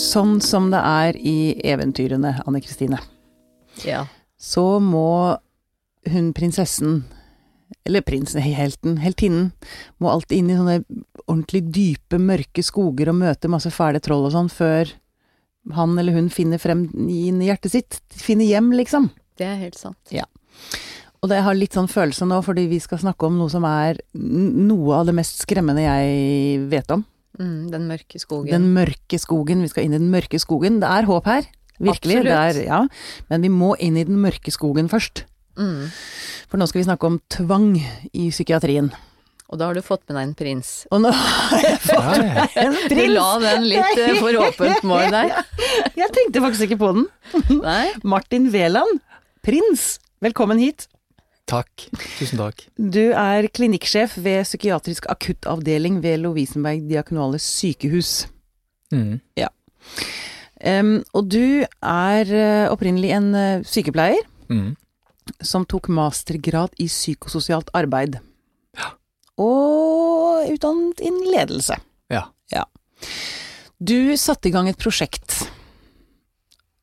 Sånn som det er i eventyrene, Anne Kristine, Ja. så må hun prinsessen, eller prinsen, helten, heltinnen, må alltid inn i sånne ordentlig dype, mørke skoger og møte masse fæle troll og sånn, før han eller hun finner frem inn i hjertet sitt. Finner hjem, liksom. Det er helt sant. Og det har litt sånn følelse nå, fordi vi skal snakke om noe som er noe av det mest skremmende jeg vet om. Mm, den mørke skogen. Den mørke skogen. Vi skal inn i den mørke skogen. Det er håp her. Virkelig. Er, ja. Men vi må inn i den mørke skogen først. Mm. For nå skal vi snakke om tvang i psykiatrien. Og da har du fått med deg en prins. Og nå har jeg fått med ja. en Du la den litt for åpent mål der. Jeg tenkte faktisk ikke på den. Martin Veland, prins. Velkommen hit. Takk. Tusen takk. Du er klinikksjef ved psykiatrisk akuttavdeling ved Lovisenberg diakonale sykehus. Mm. Em, og du er eh, opprinnelig en eh, sykepleier Mm. som tok mastergrad i psykososialt arbeid. Ja. Og utdannet innen ledelse. Ja. Du satte i gang et prosjekt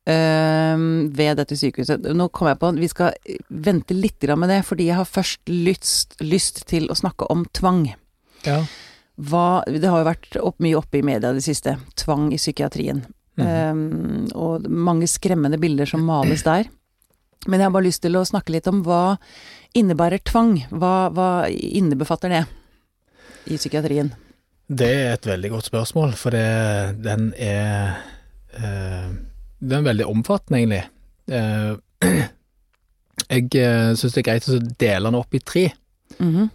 ved dette sykehuset. Nå kom jeg på vi skal vente litt med det, fordi jeg har først lyst, lyst til å snakke om tvang. Ja. Hva, det har jo vært opp, mye oppe i media det siste. Tvang i psykiatrien. Mhm. Um, og mange skremmende bilder som males der. Men jeg har bare lyst til å snakke litt om hva innebærer tvang? Hva, hva innebefatter det i psykiatrien? Det er et veldig godt spørsmål, for det, den er eh, Den er veldig omfattende, egentlig. Eh, jeg uh, syns det er greit å dele den opp i tre. Mm -hmm.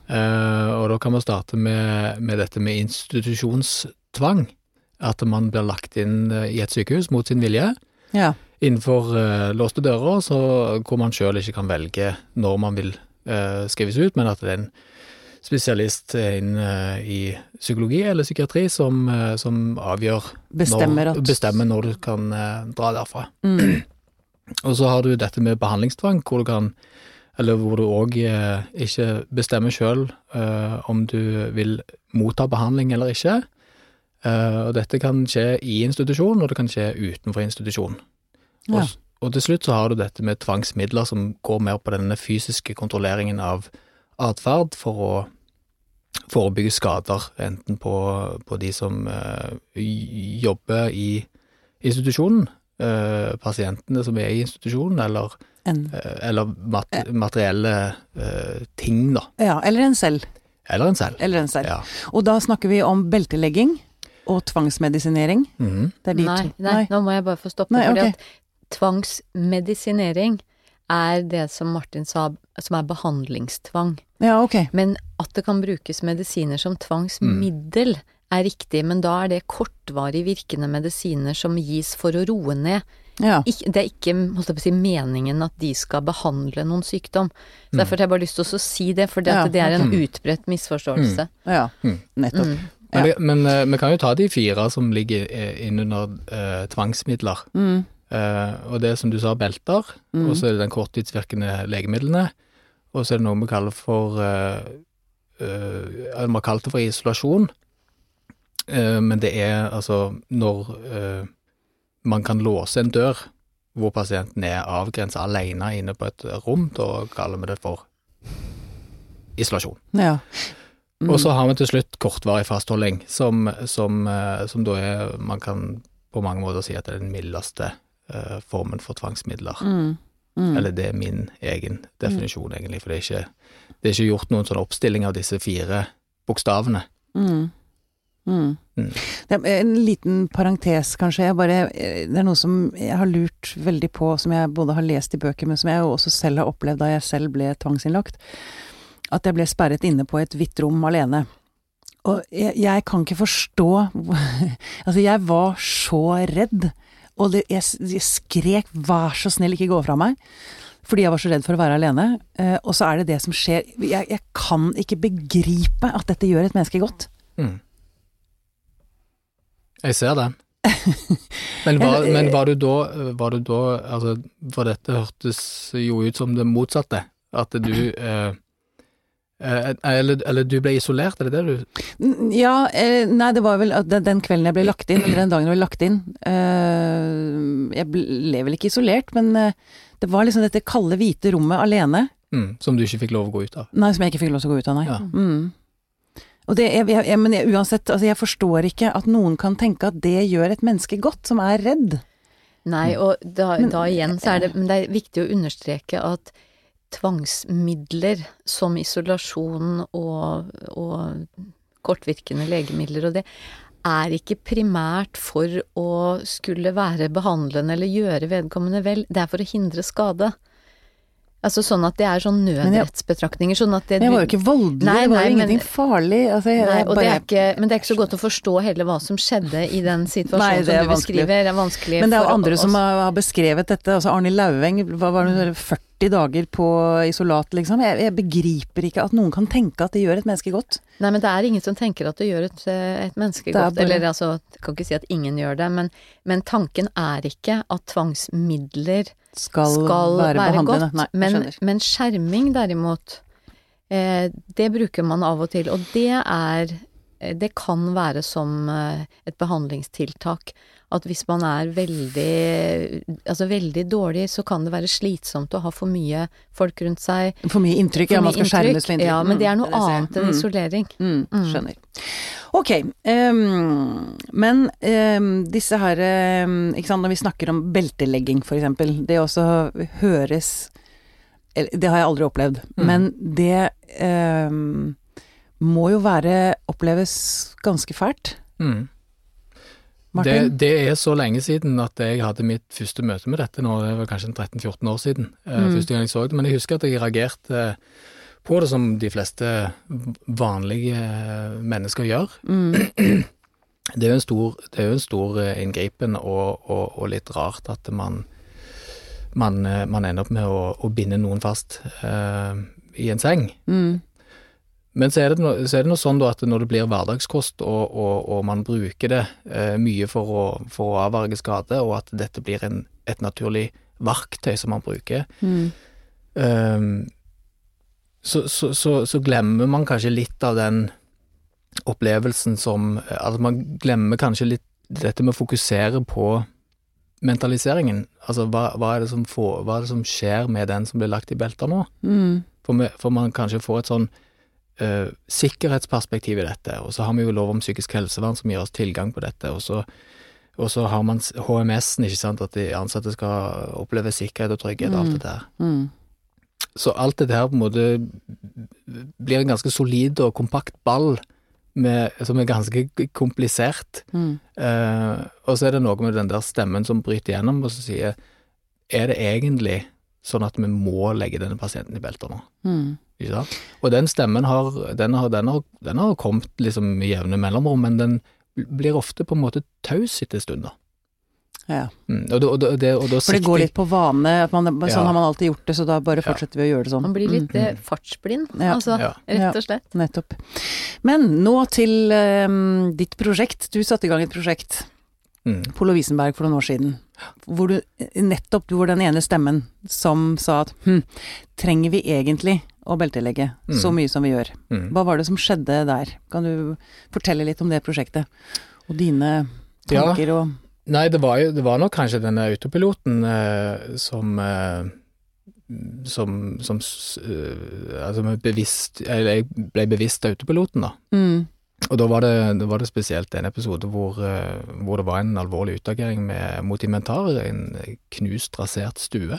og da kan vi starte med, med dette med institusjonstvang. At man blir lagt inn eh, i et sykehus mot sin vilje. Ja. Innenfor uh, låste dører, så, hvor man sjøl ikke kan velge når man vil uh, skrives ut, men at det er en spesialist innen eh, i psykologi eller psykiatri som, eh, som avgjør Bestemmer når, bestemmer når du kan eh, dra derfra. Mm. Og så har du dette med behandlingstvang, hvor du kan eller hvor du òg eh, ikke bestemmer sjøl eh, om du vil motta behandling eller ikke. Eh, og dette kan skje i institusjon, og det kan skje utenfor institusjon. Ja. Og, og til slutt så har du dette med tvangsmidler som går mer på denne fysiske kontrolleringen av atferd for å forebygge skader, enten på, på de som uh, jobber i institusjonen, uh, pasientene som er i institusjonen, eller, eh, eller mat materielle eh, ting, da. ja, eller en selv. Eller en selv. Eller en selv. Ja. Og da snakker vi om beltelegging og tvangsmedisinering. Mm. Det er de Nei, to. nei, nå må jeg bare få stoppe. Nei, fordi ok. at tvangsmedisinering er det som Martin sa, som er behandlingstvang. Ja, okay. Men at det kan brukes medisiner som tvangsmiddel er riktig, men da er det kortvarig virkende medisiner som gis for å roe ned. Ja. Ik det er ikke holdt jeg på å si, meningen at de skal behandle noen sykdom. Så Derfor har jeg bare lyst til å si det, for det, Ja, det er en ok. utbredt misforståelse. ja. Mm. Nettopp. Mm. Men, vi, men uh, vi kan jo ta de fire som ligger eh, innunder uh, tvangsmidler. Mm. Eh, og det er som du sa, belter, Mm. og så er det den korttidsvirkende legemidlene, og så er det noe vi kaller for uh, Vi har kalt det for isolasjon, uh, men det er altså når man kan låse en dør hvor pasienten er avgrensa alene inne på et rom, da kaller vi det for isolasjon. Ja. Mm. Og så har vi til slutt kortvarig fastholding, som, som, som da er Man kan på mange måter si at det er den mildeste formen for tvangsmidler. mm. Mm. Eller det er min egen definisjon, egentlig, for det er ikke, det er ikke gjort noen sånn oppstilling av disse fire bokstavene. Mm. Mm. Mm. Det en liten parentes, kanskje. Jeg bare, det er noe som jeg har lurt veldig på, som jeg både har lest i bøker, men som jeg jo også selv har opplevd da jeg selv ble tvangsinnlagt. At jeg ble sperret inne på et hvitt rom alene. Og jeg, jeg kan ikke forstå Altså, jeg var så redd. Og det, jeg, jeg skrek 'vær så snill, ikke gå fra meg', fordi jeg var så redd for å være alene. Eh, og så er det det som skjer. Jeg, jeg kan ikke begripe at dette gjør et menneske godt. Mm. Jeg ser den. Men var, men var du da, var du da altså, For dette hørtes jo ut som det motsatte. At du eh, eh, eller, eller du ble isolert, er det det du Ja, eh, nei, det var vel den, den kvelden jeg ble lagt inn, eller den dagen jeg ble lagt inn eh, Jeg ble vel ikke isolert, men eh, det var liksom dette kalde, hvite rommet alene. mm, Som du ikke fikk lov å gå ut av? Nei, som jeg ikke fikk lov til å gå ut av, nei. Ja. Mm. Og det, jeg, jeg, men jeg, uansett, altså jeg forstår ikke at noen kan tenke at det gjør et menneske godt, som er redd. Nei, og da, Men- da igjen så er det Men det er viktig å understreke at tvangsmidler som isolasjon og, og kortvirkende legemidler og det, er ikke primært for å skulle være behandlende eller gjøre vedkommende vel, det er for å hindre skade. Altså sånn at det er sånn nødrettsbetraktninger, sånn at det Men jeg var jo ikke voldelig, Nei, det var jo jo men- ingenting farlig. Altså, jeg, Nei, jeg bare, det ikke, men det er ikke så godt å forstå heller hva som skjedde i den situasjonen Nei, som du vanskelig. beskriver. Det er vanskelig men det er jo andre oss. som har, beskrevet dette. Altså Arne Lauveng hva var det, 40 dager på isolat, liksom. Jeg, jeg begriper ikke at noen kan tenke at det gjør et menneske godt. Nei, men det er ingen som tenker at det gjør et, et menneske godt. bare- Eller altså, jeg kan ikke si at ingen gjør det, men, men tanken er ikke at tvangsmidler Skal, skal være, være, godt. Nei, men, men skjerming derimot, eh, det bruker man av og til, og det er eh, det kan være som eh, et behandlingstiltak. At hvis man er veldig, altså veldig dårlig, så kan det være slitsomt å ha for mye folk rundt seg. For mye inntrykk, ja. Man skal skjermes inntrykk. for. Ja, men det er noe Mm, annet enn Mm. isolering. Mm, Mm. skjønner. Ok, um, men um, disse her um, Ikke sant, når vi snakker om beltelegging for eksempel, det også høres Det har jeg aldri opplevd, Mm. men det ehm, må jo være oppleves ganske fælt. Mm. Det, det er så lenge siden at jeg hadde mitt første møte med dette nå, det var kanskje 13-14 år siden, eh, Mm. første gang jeg så det. Men jeg husker at jeg reagerte på det som de fleste vanlige mennesker gjør. Mm, Det er jo en stor, det er jo en stor eh, inngripen og, og, og litt rart at man, man, eh, man ender opp med å, å binde noen fast uh, i en seng. mm, Men så er, det no, så er det noe sånn at når det blir hverdagskost og, og, og man bruker det eh, mye for å, for å avverge skade, og at dette blir en, et naturlig verktøy som man bruker, mm, eh, så, så, så, så glemmer man kanskje litt av den opplevelsen som Altså man glemmer kanskje litt dette med å fokusere på mentaliseringen. Altså hva, hva, er det som får, hva er det som skjer med den som blir lagt i belter nå? mm, For, for man kanskje får et sånn eh, sikkerhetsperspektiv i dette, og så har vi jo lov om psykisk helsevern som gir oss tilgang på dette, og så, og så har man HMS-en, ikke sant, at de ansatte skal oppleve sikkerhet og trygghet og alt Mm. det der. mm, Så alt det der på en måte blir en ganske solid og kompakt ball med, som er ganske komplisert. mm. Uh, og så er det noe med den der stemmen som bryter gjennom og så sier er det egentlig sånn at vi må legge denne pasienten i belter nå? mm. Ikke sant? Og den stemmen har, den har, den har, den har kommet liksom i jevne mellomrom, men den blir ofte på en måte taus etter en stund, da. Ja. Mm, og, da- og, da- det, og da For det går litt på vane, at man, sånn Ja. har man alltid gjort det, så da bare Ja. fortsetter vi å gjøre det sånn. Man blir litt Mm. eh, fartsblind, Ja. altså. Ja. Rett og slett. Nettopp. Men nå til um, ditt prosjekt. Du satte i gang et prosjekt Mm, på Lovisenberg for noen år siden. Hvor du nettopp var den ene stemmen som sa at hm, trenger vi egentlig å beltelegge så Mm. mye som vi gjør? mm. Hva var det som skjedde der? Kan du fortelle litt om det prosjektet? Og dine Ja. tanker og Nei, det var jo det var nok kanskje denne autopiloten eh, som eh, som, som eh, altså bevisst Eller jeg ble bevisst autopiloten, da. mm, Og da var det, da var det spesielt en episode hvor, eh, hvor det var en alvorlig utagering med, mot inventar, en knust, rasert stue.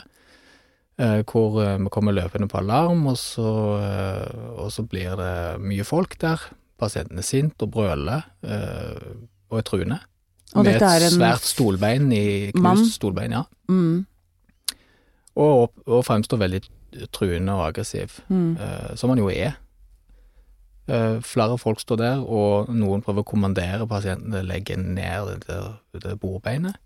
Eh, hvor eh, vi kommer løpende på alarm, og så, eh, og så blir det mye folk der. Pasienten er sint og brøler eh, og er truende. Og med et svært stolbein i knust mann? stolbein, ja. mm, Og, og fremstår veldig truende og aggressiv, mm, eh, som han jo er. Eh, flere folk står der, og noen prøver å kommandere pasienten til å legge ned det, det bordbeinet.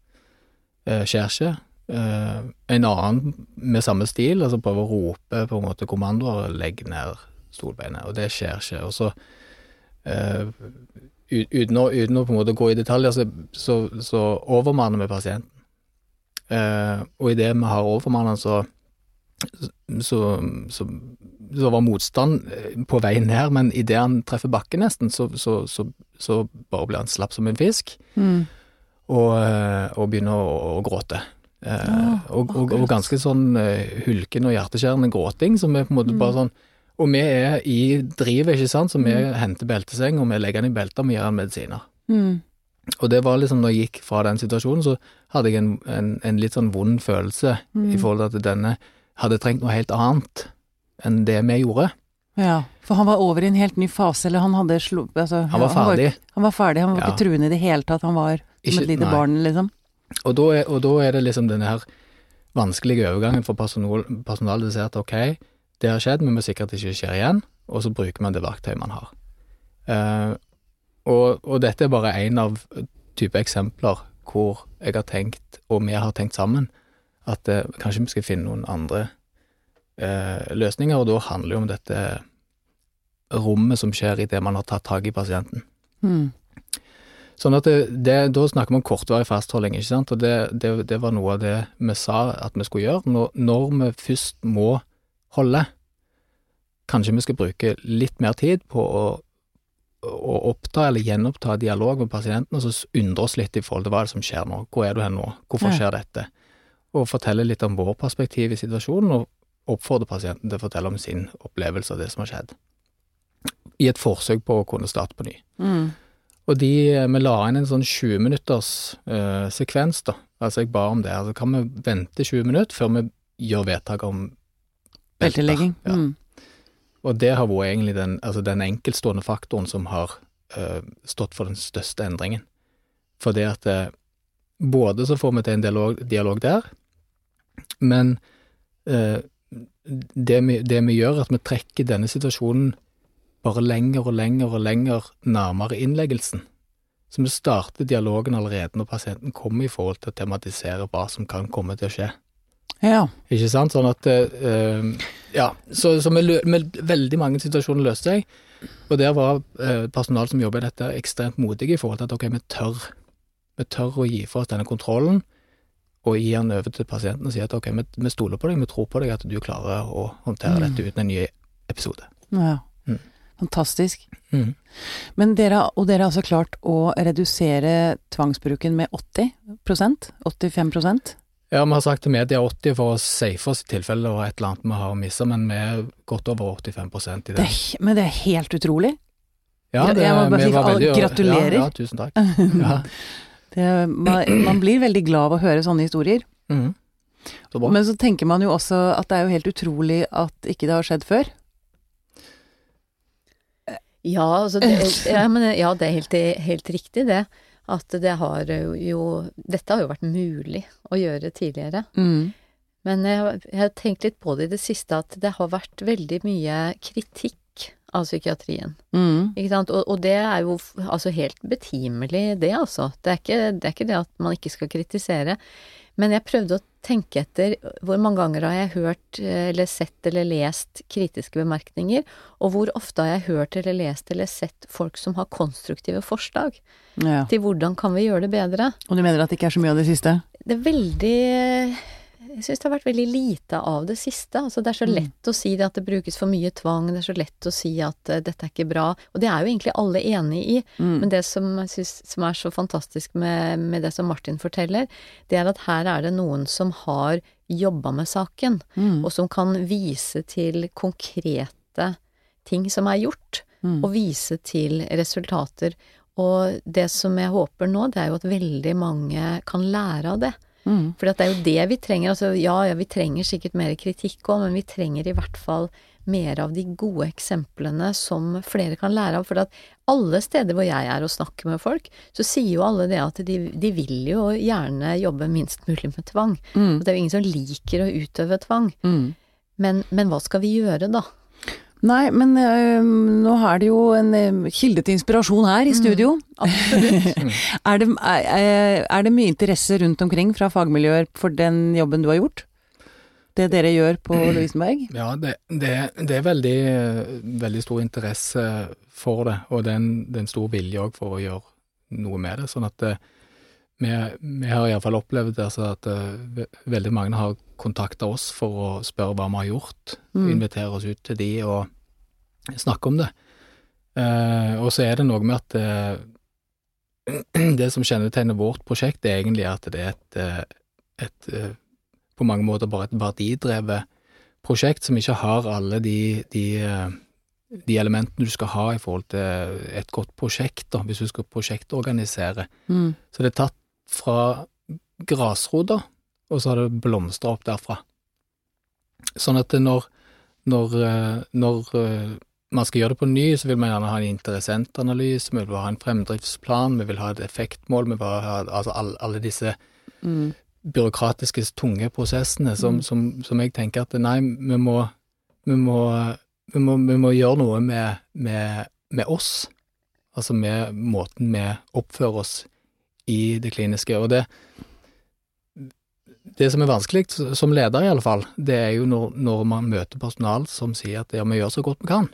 eh, skjer ikke. Eh, en annen med samme stil, altså prøver å rope på en måte kommandoer, legg ned stolbeinet, og det skjer ikke. Og så uten, å, uten å på en måte gå i detaljer, så, så, så overmanner vi pasienten. Og idet vi har overmannet, så, så, så, så var motstand eh, på vei ned, men idet han treffer bakken nesten, så, så, så, så bare blir han slapp som en fisk, Mm. og, eh, og begynner å, å gråte. Eh, Ja, og, og, og ganske sånn eh, hulken og hjerteskjærende gråting, som er på en måte bare sånn Og vi er i drivet, ikke sant, så vi henter belteseng, og vi legger den i belter, vi gir han medisiner. Mm. Og det var liksom, når jeg gikk fra den situasjonen, så hadde jeg en, en, en litt sånn vond følelse Mm. i forhold til at denne hadde trengt noe helt annet enn det vi gjorde. Ja, for han var over i en helt ny fase, eller han hadde slo... Altså, Han var ferdig. Han var ferdig, han var Ja. ikke truende i det hele tatt, han var som Ikke- et lite nei. barn, liksom. Og da, er, og da er det liksom denne her vanskelige overgangen for personal, personalet til å si at ok, det har skjedd, men vi må sikre at det ikke skjer igjen, og så bruker man det verktøyet man har. Uh, og, og dette er bare én av type eksempler hvor jeg har tenkt, og vi har tenkt sammen, at eh, kanskje vi skal finne noen andre eh, løsninger, og da handler det om dette rommet som skjer idet man har tatt tak i pasienten. Mm. Sånn at det, det, Da snakker vi om kortvarig fastholding, ikke sant, og det, det, det var noe av det vi sa at vi skulle gjøre. Når, når vi først må holde, kanskje vi skal bruke litt mer tid på å, å oppta eller gjenoppta dialog med pasienten, og så undre oss litt i forhold til hva er det som skjer nå, hvor er du hen nå, hvorfor skjer dette? Og fortelle litt om vår perspektiv i situasjonen, og oppfordre pasienten til å fortelle om sin opplevelse av det som har skjedd. I et forsøk på å kunne starte på ny. Mm. Og de, vi la inn en sånn 20 minutters eh, sekvens, da. Altså jeg ba om det. Altså kan vi vente 20 minutter før vi gjør vedtak om? Beltelegging. Ja. Mm. Og det har vært egentlig den, altså den enkeltstående faktoren som har eh, stått for den største endringen. For det at eh, både så får vi til en dialog, dialog der, men eh, det, vi, det vi gjør, er at vi trekker denne situasjonen bare lenger og lenger og lenger nærmere innleggelsen. Så vi starter dialogen allerede når pasienten kommer i forhold til å tematisere hva som kan komme til å skje. Ja. Ikke sant? Sånn at eh, Ja. Så, så med, med veldig mange situasjoner løste seg. Og der var eh, personalet som jobber i dette, ekstremt modige i forhold til at ok, vi tør. Vi tør å gi fra oss denne kontrollen, og gi den over til pasienten og si at ok, vi, vi stoler på deg, vi tror på deg at du klarer å håndtere Mm. dette uten en ny episode. ja. Mm. Fantastisk. Mm. Men dere, og dere har altså klart å redusere tvangsbruken med 80% 85% Ja, vi har sagt til media 80 for å safe oss i tilfelle det var et eller annet vi har missa, men vi er godt over 85% i det det. er, Men det er helt utrolig. Ja, jeg må bare si gratulerer. Ja, ja, tusen takk. Ja. Det, man, man blir veldig glad av å høre sånne historier. Mm. Så. Men så tenker man jo også at det er jo helt utrolig at ikke det har skjedd før. Ja, altså det, ja, men, ja, det er helt, helt riktig det. At det har jo Dette har jo vært mulig å gjøre tidligere. Mm. Men jeg, jeg har tenkt litt på det i det siste, at det har vært veldig mye kritikk av psykiatrien. Mm. Ikke sant? Og, og det er jo altså helt betimelig, det altså. Det er, ikke, det er ikke det at man ikke skal kritisere. Men jeg prøvde å tenke etter hvor mange ganger har jeg hørt eh, eller sett eller lest kritiske bemerkninger, og hvor ofte har jeg hørt eller lest eller sett folk som har konstruktive forslag Ja. til hvordan kan vi gjøre det bedre. Og du mener at det ikke er så mye av det siste? Det er veldig Jeg syns det har vært veldig lite av det siste. Altså det er så Mm. lett å si det at det brukes for mye tvang, det er så lett å si at uh, dette er ikke bra. Og det er jo egentlig alle enig i. Mm. Men det som, jeg synes, som er så fantastisk med, med det som Martin forteller, det er at her er det noen som har jobba med saken, Mm. og som kan vise til konkrete ting som er gjort, Mm. og vise til resultater. Og det som jeg håper nå, det er jo at veldig mange kan lære av det. Mm. For det er jo det vi trenger. Altså, ja, ja, vi trenger sikkert mer kritikk òg, men vi trenger i hvert fall mer av de gode eksemplene som flere kan lære av. For at alle steder hvor jeg er og snakker med folk, så sier jo alle det at de, de vil jo gjerne jobbe minst mulig med tvang. Mm. Og det er jo ingen som liker å utøve tvang. Mm. Men, men hva skal vi gjøre, da? Nei, men øh, nå er det jo en øh, kilde til inspirasjon her i studio. er, det, er, er det mye interesse rundt omkring fra fagmiljøer for den jobben du har gjort? Det dere gjør på Lovisenberg? Ja, det, det, det er veldig, veldig stor interesse for det, og det er en, det er en stor vilje òg for å gjøre noe med det. Sånn at det, vi, vi har iallfall opplevd altså at uh, veldig mange har kontakta oss for å spørre hva vi har gjort, Mm. invitere oss ut til de og snakke om det. Uh, og så er det noe med at uh, det som kjennetegner vårt prosjekt, er egentlig at det er et, et eh, på mange måter bare et verdidrevet prosjekt som ikke har alle de, de, de elementene du skal ha i forhold til et godt prosjekt, da, hvis du skal prosjektorganisere. Mm. Så det er tatt fra grasrota, og så har det blomstra opp derfra. Sånn at når, når, eh, når eh, man skal gjøre det på ny, så vil man gjerne ha en interessentanalyse, vi vil ha en fremdriftsplan, vi vil ha et effektmål, vi vil ha altså alle, alle disse Mm. byråkratiske, tunge prosessene som, som, som jeg tenker at nei, vi må, vi må, vi må, vi må gjøre noe med, med, med oss. Altså med måten vi oppfører oss i det kliniske. Og det, det som er vanskelig, som leder i alle fall, det er jo når, når man møter personal som sier at ja, vi gjør så godt vi kan.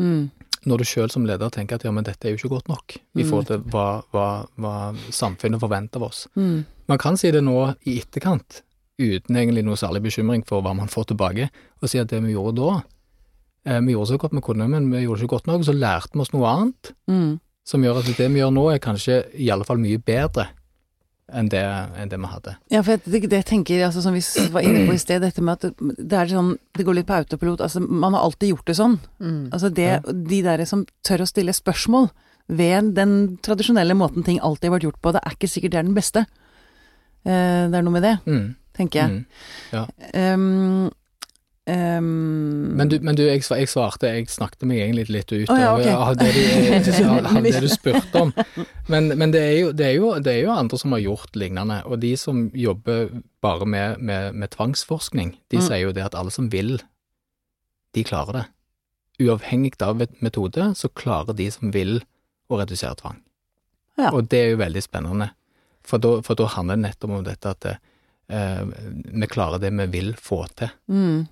Mm. Når du sjøl som leder tenker at ja, men dette er jo ikke godt nok i Mm. forhold til hva, hva, hva samfunnet forventer av oss. Mm. Man kan si det nå i etterkant, uten egentlig noe særlig bekymring for hva man får tilbake, og si at det vi gjorde da eh, Vi gjorde så godt vi kunne, men vi gjorde ikke godt nok, så lærte vi oss noe annet Mm. Som gjør at det vi gjør nå, er kanskje i alle fall mye bedre enn det, enn det vi hadde. Ja, for det, det jeg tenker, altså, som vi var inne på i sted, dette med at det, det er sånn Det går litt på autopilot. Altså, man har alltid gjort det sånn. Mm. Altså det, De der som tør å stille spørsmål ved den tradisjonelle måten ting alltid har vært gjort på, det er ikke sikkert det er den beste. Eh, det er noe med det, Mm. tenker jeg. Mm. Um, um, Men du, men du jeg, jeg svarte, jeg snakket meg egentlig litt ut oh, ja, av av det, du, av av det du spurte om. Men, men det, er jo, det, er jo, det er jo andre som har gjort lignende, og de som jobber bare med, med, med tvangsforskning, de Mm. sier jo det at alle som vil, de klarer det. Uavhengig av et- metode, så klarer de som vil å redusere tvang. Ja. Og det er jo veldig spennende, for da, for da handler det nettopp om dette at eh, vi klarer det vi vil få til. mm,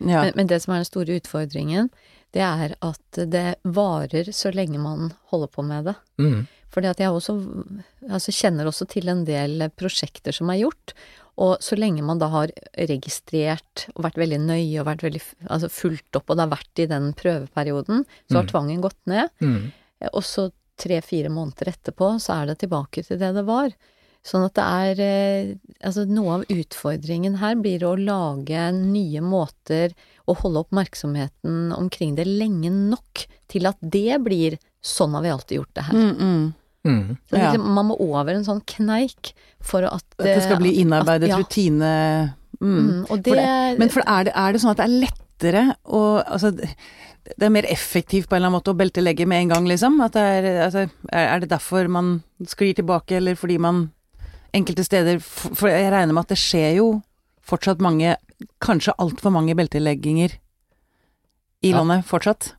ja. Men, men det som er den store utfordringen, det er at det varer så lenge man holder på med det. Mm. Fordi at jeg også altså kjenner også til en del prosjekter som er gjort, og så lenge man da har registrert og vært veldig nøye og vært veldig altså fulgt opp, og det har vært i den prøveperioden, så har Mm. tvangen gått ned. Mm. Og så tre-fire måneder etterpå, så er det tilbake til det det var. Sånn at det er eh, Altså, noe av utfordringen her blir å lage nye måter å holde oppmerksomheten omkring det lenge nok til at det blir sånn har vi alltid gjort det her. Mm, mm. Mm. Så det, Ja. liksom, man må over en sånn kneik for at At det skal bli innarbeidet at- ja. rutine mm. Mm, og det, For Men for er det, er det sånn at det er lettere å Altså, det er mer effektivt på en eller annen måte å beltelegge med en gang, liksom? At det er, altså, er det derfor man sklir tilbake, eller fordi man enkelte steder For jeg regner med at det skjer jo fortsatt mange, kanskje altfor mange beltelegginger i Ja. landet fortsatt?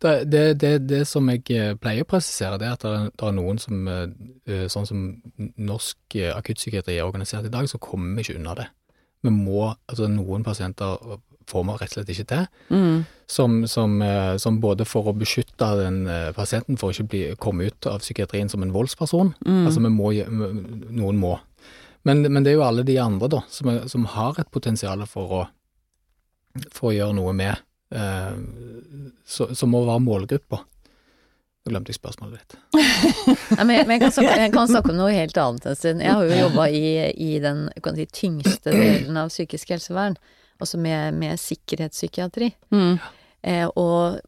Det, det, det, det som jeg eh, pleier å presisere, det er at det er, noen som, eh, eh, sånn som norsk akuttpsykiatri er organisert i dag, så kommer vi ikke unna det. Vi må, altså Noen pasienter får man rett og slett ikke til, Mm. som, som, eh, som både for å beskytte den eh, pasienten for å ikke bli, komme ut av psykiatrien som en voldsperson, Mm. altså vi må, noen må. Men, men det er jo alle de andre da, som, er, som har et potensial for å, for å gjøre noe med, eh, så- som må være målgruppa. Nå glemte jeg spørsmålet ditt. Nei, men, jeg- men jeg, kan snakke, jeg kan snakke om noe helt annet en stund. Jeg har jo jobba i, i den kan si, tyngste delen av psykisk helsevern, altså med, med sikkerhetspsykiatri. Mm. Eh, og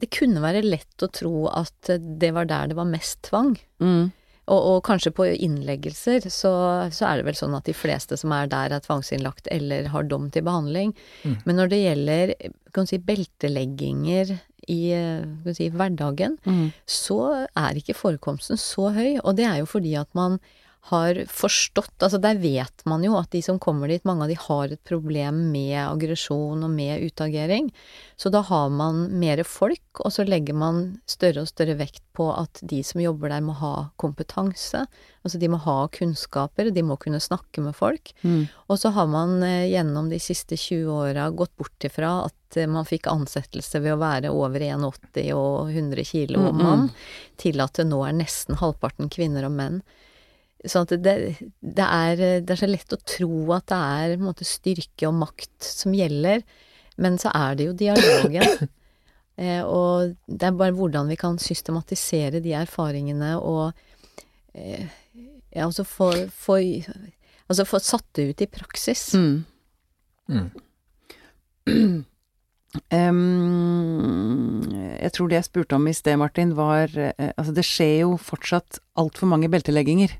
det kunne være lett å tro at det var der det var mest tvang. Mm. Og, og kanskje på innleggelser så, så er det vel sånn at de fleste som er der er tvangsinnlagt eller har dom til behandling. Mm. Men når det gjelder kan si, beltelegginger i kan si, hverdagen, Mm. så er ikke forekomsten så høy. Og det er jo fordi at man har forstått Altså der vet man jo at de som kommer dit, mange av de har et problem med aggresjon og med utagering. Så da har man mer folk, og så legger man større og større vekt på at de som jobber der må ha kompetanse. Altså de må ha kunnskaper, de må kunne snakke med folk. Mm. Og så har man eh, gjennom de siste 20 åra gått bort ifra at eh, man fikk ansettelse ved å være over 1,80 og 100 kilo Mm, mm. mann, til at det nå er nesten halvparten kvinner og menn. Sånn at det, det, er, det er så lett å tro at det er på en måte, styrke og makt som gjelder, men så er det jo dialogen. Eh, og det er bare hvordan vi kan systematisere de erfaringene og eh, ja, altså få, få, altså få satt det ut i praksis. Mm. Mm. Um, jeg tror det jeg spurte om i sted, Martin, var eh, Altså, det skjer jo fortsatt altfor mange beltelegginger.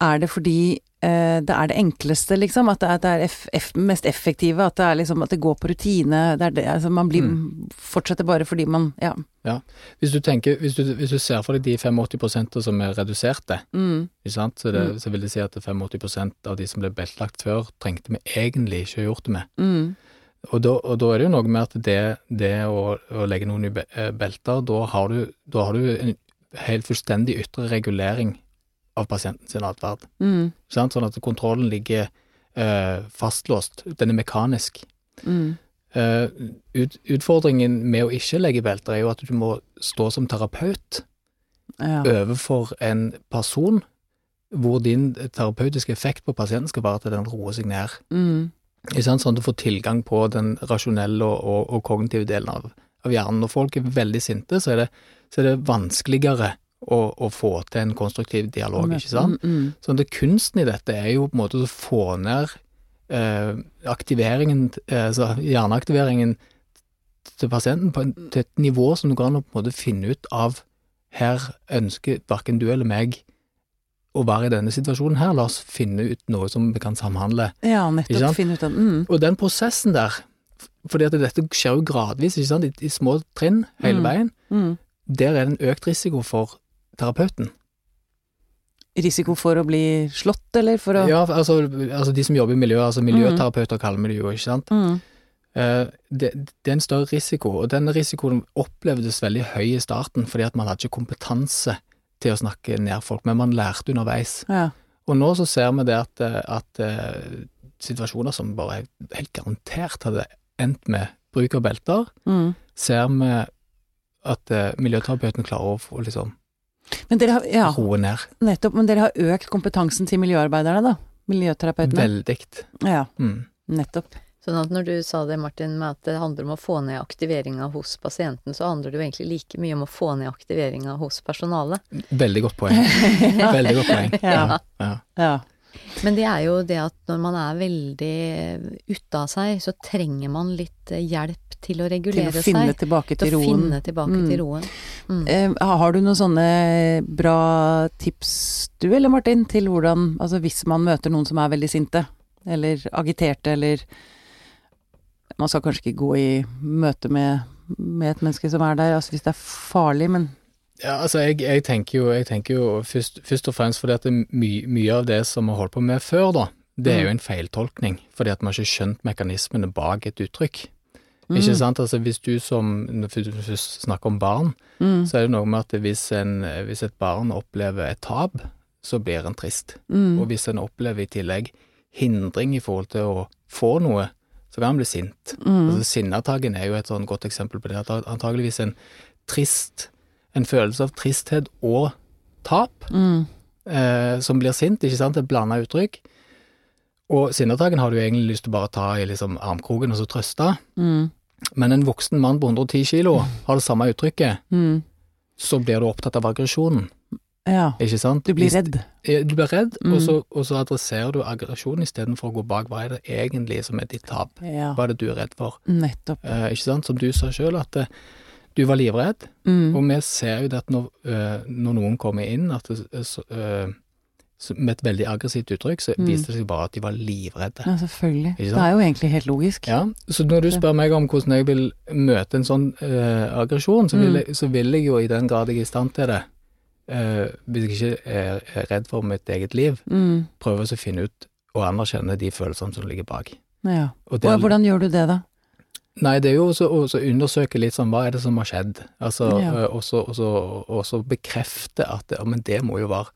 Er det fordi eh, det er det enkleste, liksom? At det er, det er eff, eff, mest effektive? At det er liksom At det går på rutine? Det er det, altså, man blir Fortsetter bare fordi man Ja. Hvis du tenker, hvis du, hvis du ser for deg de 85% som er reduserte, Mm. Så, det, Mm. så vil det si at 85% av de som ble beltlagt før, trengte vi egentlig ikke gjort det med. Mm. Og da, og da er det jo noe med at det, det å, å legge noen i eh, belter, da har du, da har du en helt fullstendig ytre regulering av pasienten sin atferd. Mm. Sånn at kontrollen ligger eh, fastlåst. Den er mekanisk. Mm. Eh, ut, utfordringen med å ikke legge belter er jo at du må stå som terapeut Ja. overfor en person hvor din terapeutiske effekt på pasienten skal være at den roer seg ned. Mm. Sånn at du får tilgang på den rasjonelle og, og, og kognitive delen av, av hjernen. Når folk er veldig sinte, så er det, så er det vanskeligere å, å få til en konstruktiv dialog, ikke sant? Mm. Mm. Så det kunsten i dette er jo på en måte å få ned eh, aktiveringen, eh, altså hjerneaktiveringen til pasienten på en, til et nivå som du kan på en måte finne ut av her ønsker hverken du eller meg å være i denne situasjonen her, la oss finne ut noe som vi kan samhandle. Ja, nettopp. Finne ut av mm. Og den prosessen der, fordi at dette skjer jo gradvis, ikke sant, i, i små trinn hele Mm. veien, Mm. der er det en økt risiko for terapeuten. Risiko for å bli slått, eller for å Ja, altså, altså de som jobber i miljøet, altså miljøterapeuter kaller vi det jo, ikke sant. Mm. Eh, det, det er en større risiko, og denne risikoen opplevdes veldig høy i starten, fordi at man hadde ikke kompetanse til å snakke ned folk, men man lærte underveis. Ja. Og nå så ser vi det at, eh, at eh, situasjoner som bare helt garantert hadde endt med bruk av belter, Mm. ser vi at miljøterapeuten klarer å få liksom Men dere har Ja, roe ned. nettopp. Men dere har økt kompetansen til miljøarbeiderne, da? Miljøterapeutene? Veldig. Ja, Mm. nettopp. Sånn at når du sa det, Martin, med at det handler om å få ned aktiveringa hos pasienten, så handler det jo egentlig like mye om å få ned aktiveringa hos personalet. Veldig godt poeng. Veldig godt poeng. Ja. ja. Ja. Men det er jo det at når man er veldig ute av seg, så trenger man litt hjelp til å Til å finne seg. tilbake Til til roen. finne tilbake Mm. til roen. Mm. Eh, har du noen sånne bra tips du, eller Martin, til hvordan Altså hvis man møter noen som er veldig sinte, eller agiterte, eller Man skal kanskje ikke gå i møte med, med et menneske som er der, altså hvis det er farlig, men Ja, altså jeg, jeg tenker jo, jeg tenker jo først, først og fremst fordi at det er my, mye av det som vi har holdt på med før, da, det er jo en feiltolkning. Fordi at vi har ikke skjønt mekanismene bak et uttrykk. Ikke sant? Altså hvis du som Når du snakker om barn, mm, så er det noe med at hvis, en, hvis et barn opplever et tap, så blir en trist. mm, Og hvis en opplever i tillegg hindring i forhold til å få noe, så kan han bli sint. mm, Altså Sinnatagen er jo et sånn godt eksempel på det. At antageligvis en trist En følelse av tristhet og tap mm, eh, som blir sint, ikke sant? Et blanda uttrykk. Og sinnatagen har du egentlig lyst til å bare ta i liksom armkroken og så trøste. mm, Men en voksen mann på 110 kilo har det samme uttrykket, mm. så blir du opptatt av aggresjonen, Ja. ikke sant? Du blir redd. Du blir redd, Mm. og, så, og så adresserer du aggresjonen istedenfor å gå bak. Hva er det egentlig som er ditt tap? Ja. Hva er det du er redd for? Nettopp. Eh, ikke sant? Som du sa sjøl, at eh, du var livredd. Mm. Og vi ser jo det at når, eh, når noen kommer inn at det, så, eh, så, med et veldig aggressivt uttrykk, så Mm. viste det seg bare at de var livredde. Ja, selvfølgelig. Det er jo egentlig helt logisk. Ja, Så når du spør meg om hvordan jeg vil møte en sånn uh, aggresjon, så, Mm. så vil jeg jo i den grad jeg er i stand til det, uh, hvis jeg ikke er, redd for mitt eget liv, Mm. prøve å finne ut og anerkjenne de følelsene som ligger bak. Ja. Og det, Og hvordan gjør du det, da? Nei, det er jo å undersøke litt sånn, hva er det som har skjedd? Altså, Ja. og også, også, også bekrefte at men det må jo være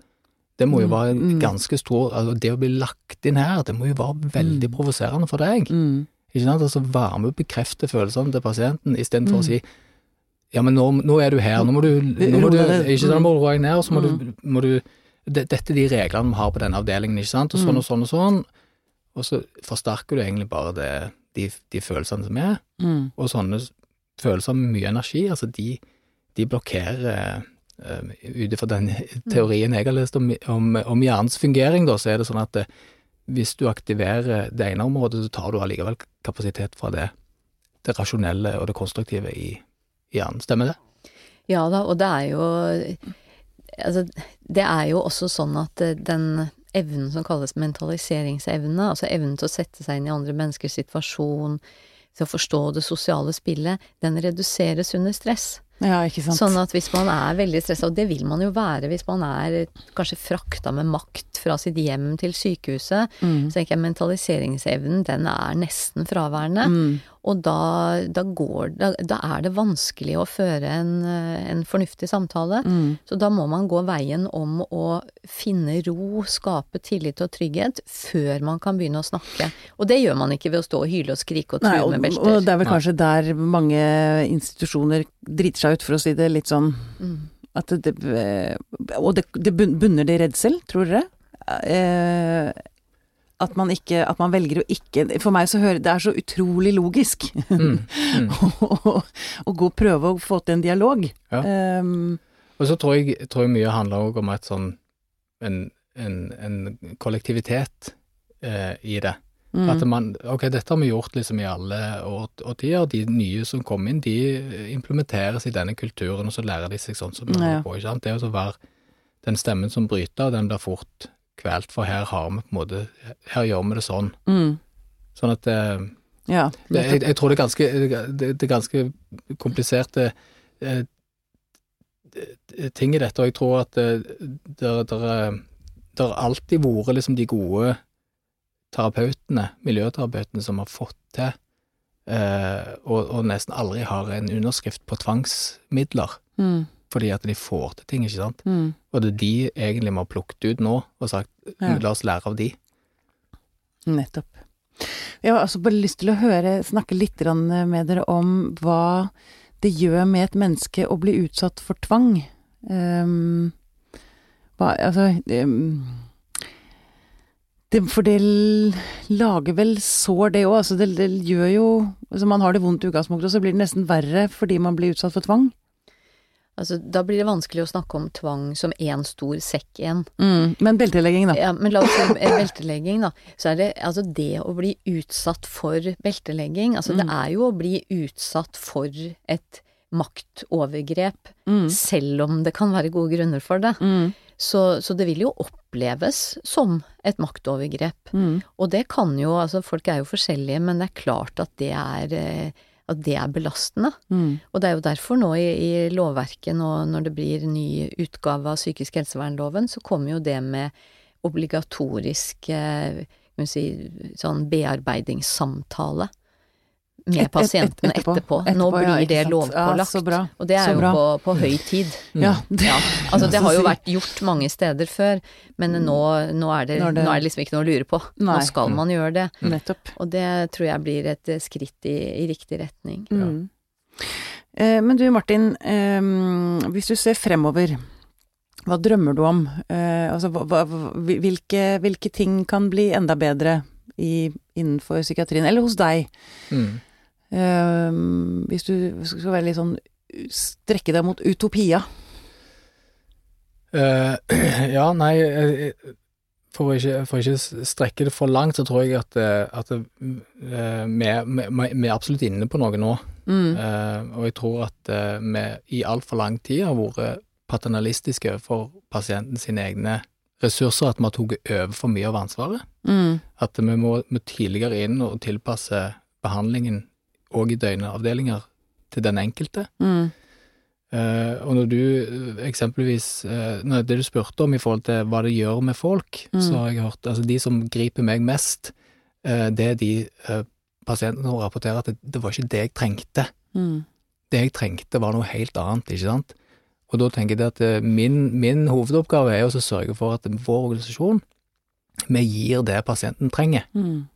det må jo Mm, være en ganske stor altså Det å bli lagt inn her, det må jo være veldig Mm. provoserende for deg. Mm. Ikke sant? Altså Være med å bekrefte følelsene til pasienten, istedenfor Mm. å si ja, men nå, nå er du her, nå må du, nå må du. Ikke sant, må roe deg ned, og så må Mm. du, må du det, Dette er de reglene vi har på denne avdelingen, ikke sant, og sånn Mm. og sånn og sånn. Og så forsterker du egentlig bare det, de, de følelsene som er. Mm. Og sånne følelser med mye energi, altså de, de blokkerer Ut ifra den teorien jeg har lest om, om, om hjernens fungering, da, så er det sånn at det, hvis du aktiverer det ene området, så tar du allikevel kapasitet fra det, det rasjonelle og det konstruktive i, i hjernen. Stemmer det? Ja da, og det er jo Altså, det er jo også sånn at eh, den evnen som kalles mentaliseringsevne, altså evnen til å sette seg inn i andre menneskers situasjon, til å forstå det sosiale spillet, den reduseres under stress. Ja, ikke sant. Sånn at hvis man er veldig stressa, og det vil man jo være hvis man er kanskje frakta med makt fra sitt hjem til sykehuset, Mm. så tenker jeg mentaliseringsevnen, den er nesten fraværende. Mm. Og da, da går da, da er det vanskelig å føre en, eh, en fornuftig samtale. Mm. Så da må man gå veien om å finne ro, skape tillit og trygghet, før man kan begynne å snakke. Og det gjør man ikke ved å stå og hyle og skrike og Nei, true og, med og det er vel Nei. kanskje der mange institusjoner driter seg ut, for å si det litt sånn Mm. at det, det Og det, det bunner det i redsel, tror dere? Eh, at man ikke At man velger å ikke For meg så hører Det er så utrolig logisk Mm. Mm. å å gå og prøve å få til en dialog. Ja. Um, Og så tror jeg, tror jeg mye handler òg om et sånn en, en, en kollektivitet eh, i det. mm, At man, ok, dette har vi gjort liksom i alle og de nye som kom inn, de implementeres i denne kulturen, og så lærer de seg sånn som de holder på, ikke sant? Det er jo så være den stemmen som bryter, den blir fort kvelt, for her har vi på en måte, her gjør vi det sånn. mm, Sånn at eh, ja. det, jeg, jeg tror det er ganske, det, det er ganske kompliserte eh, ting i dette, og jeg tror at det der, der har alltid vært liksom de gode terapeutene, miljøterapeutene, som har fått til, eh, og, og nesten aldri har en underskrift på tvangsmidler, Mm, fordi at de får til ting, ikke sant? mm, Og det er de egentlig vi har plukket ut nå, og sagt Ja. la oss lære av de. nettopp. Jeg har altså bare lyst til å høre, snakke litt med dere om hva det gjør med et menneske å bli utsatt for tvang. Um, hva, altså um, det, For det lager vel sår, det òg. Altså det, det gjør jo altså Man har det vondt i utgangspunktet, og så blir det nesten verre fordi man blir utsatt for tvang. Altså, da blir det vanskelig å snakke om tvang som én stor sekk igjen. Mm, men beltelegging, da. Ja, men la oss si eh, beltelegging, da. Så er det altså det å bli utsatt for beltelegging, altså det Mm. er jo å bli utsatt for et maktovergrep, Mm, selv om det kan være gode grunner for det. mm, Så, så det vil jo oppleves som et maktovergrep. mm, Og det kan jo, altså folk er jo forskjellige, men det er klart at det er, eh, at det er belastende. mm, Og det er jo derfor nå i, i lovverket, nå når det blir ny utgave av psykisk helsevernloven, så kommer jo det med obligatorisk eh, si, sånn bearbeidingssamtale med pasienten et- etterpå. etterpå. Nå Etterpå, ja, blir ikke det lovpålagt. Ja. Og det er jo på, på høy tid. Ja. Ja, altså det har jo vært gjort mange steder før, men nå, nå, er det, Nå er det- nå er det liksom ikke noe å lure på. Nei. Nå skal man gjøre det. Nettopp. Og det tror jeg blir et skritt i, i riktig retning. Mm. Eh, men du Martin, eh, hvis du ser fremover, hva drømmer du om? Eh, altså, hva, hva, hvilke, hvilke ting kan bli enda bedre i, innenfor psykiatrien, eller hos deg? Mm. Eh, hvis du skal være litt sånn strekke deg mot utopia. Uh, ja, nei eh, for å, ikke, for å ikke strekke det for langt, så tror jeg at, eh, at vi, er absolutt inne på noe nå. Mm. Uh, og jeg tror at vi i altfor lang tid har vært paternalistiske overfor pasienten sine egne ressurser, at vi har tatt over for mye av ansvaret. Mm. At vi må, må tidligere inn og tilpasse behandlingen òg i døgnavdelinger til den enkelte. Mm. Uh, og når du eh, eksempelvis uh, når Det du spurte om i forhold til hva det gjør med folk, Mm. så har jeg hørt altså de som griper meg mest, uh, det er de pasientene som rapporterer at det, det var ikke det jeg trengte. Mm. Det jeg trengte var noe helt annet, ikke sant? Og da tenker jeg at min, min hovedoppgave er å sørge for at vår organisasjon, vi gir det pasienten trenger. Mm.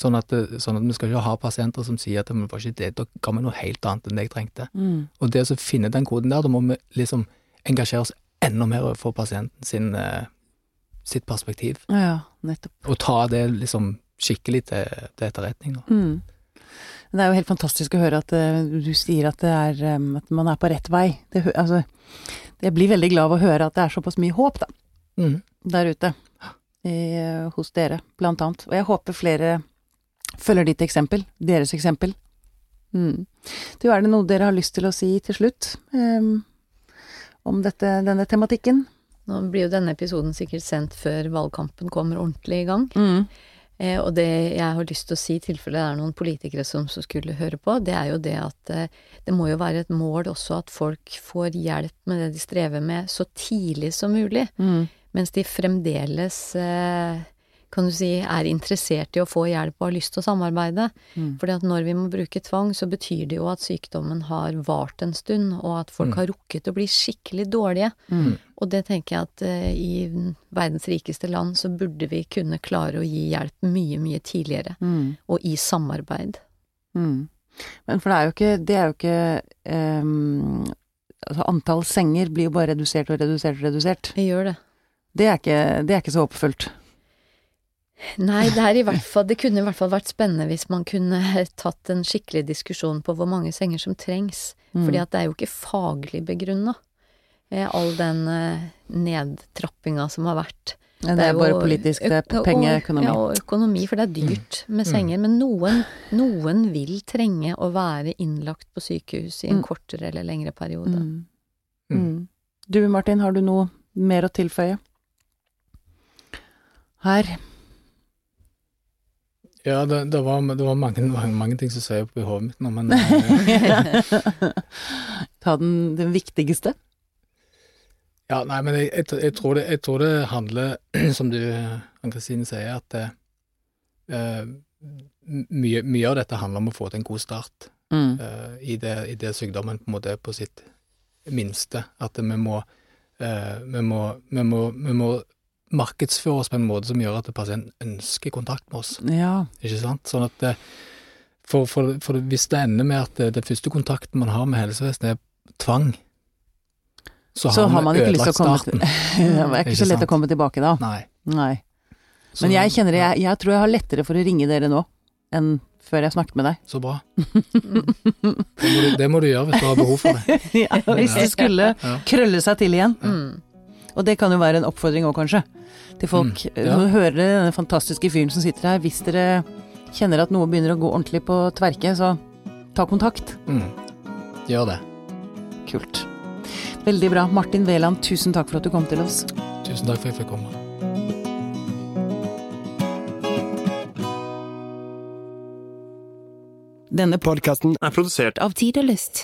Sånn at, sånn at vi skal ikke ha pasienter som sier at det var ikke det, da ga vi noe helt annet enn det jeg trengte. Mm. Og det å finne den koden der, da må vi liksom engasjere oss enda mer overfor pasienten sin, eh, sitt perspektiv, Ja, nettopp. og ta det liksom skikkelig til, til etterretning. Da. Mm. Det er jo helt fantastisk å høre at eh, du sier at, det er, at man er på rett vei. Det, altså, jeg blir veldig glad av å høre at det er såpass mye håp da, Mm. der ute. I, eh, hos dere, blant annet. Og jeg håper flere følger ditt eksempel. Deres eksempel. Mm. Du, er det noe dere har lyst til å si til slutt um, om dette, denne tematikken? Nå blir jo denne episoden sikkert sendt før valgkampen kommer ordentlig i gang. Mm. Eh, og det jeg har lyst til å si, i tilfelle det er noen politikere som som, skulle høre på, det er jo det at eh, det må jo være et mål også at folk får hjelp med det de strever med, så tidlig som mulig. Mm. Mens de fremdeles, eh, kan du si, er interessert i å få hjelp og har lyst til å samarbeide. Mm. Fordi at når vi må bruke tvang, så betyr det jo at sykdommen har vart en stund, og at folk Mm. har rukket å bli skikkelig dårlige. Mm. Og det tenker jeg at eh, i verdens rikeste land så burde vi kunne klare å gi hjelp mye, mye tidligere, Mm. og i samarbeid. Mm. Men for det er jo ikke, det er jo ikke um, Altså antall senger blir jo bare redusert og redusert og redusert. Det gjør det. Det er ikke, det er ikke så håpefullt. Nei, det er i hvert fall Det kunne i hvert fall vært spennende hvis man kunne tatt en skikkelig diskusjon på hvor mange senger som trengs. Mm. Fordi at det er jo ikke faglig begrunna, eh, all den eh, nedtrappinga som har vært. Det er jo bare politisk, det er pengeøkonomi. Ja, og økonomi, for det er dyrt med senger. Men noen, noen vil trenge å være innlagt på sykehus i en Mm. kortere eller lengre periode. Mm. Mm. Mm. Du Martin, har du noe mer å tilføye? Her. Ja, det, det, var, det var mange, mange, mange ting som svei opp i hodet mitt nå, men eh, Ta den, den viktigste. Ja, nei, men jeg, jeg, jeg, tror det, jeg tror det handler, som du, Ann-Kristine sier, at det, eh, mye, mye av dette handler om å få til en god start Mm. eh, i, det, i det sykdommen på en måte er på sitt minste. At vi må, eh, vi må, vi må, vi må markedsføre oss på en måte som gjør at pasienten ønsker kontakt med oss. Ja. Ikke sant? Sånn at det, for, for, for hvis det ender med at det, det første kontakten man har med helsevesenet er tvang, så, Så har man vi ikke lyst til å ødelagt starten. Det er ikke så lett sant? å komme tilbake da. Nei. Nei. Så- Men jeg kjenner det, jeg, jeg tror jeg har lettere for å ringe dere nå enn før jeg snakket med deg. Så bra. Det må, du, det må du gjøre hvis du har behov for det. ja, hvis det skulle krølle seg til igjen. Mm. Og det kan jo være en oppfordring òg, kanskje. Til folk. Mm, ja. Nå hører dere denne fantastiske fyren som sitter her. Hvis dere kjenner at noe begynner å gå ordentlig på tverke, så ta kontakt. Mm. Gjør det. Kult. Veldig bra. Martin Veland, tusen takk for at du kom til oss. Tusen takk for at jeg fikk komme. Denne Podkasten er produsert Av Tid og Lyst.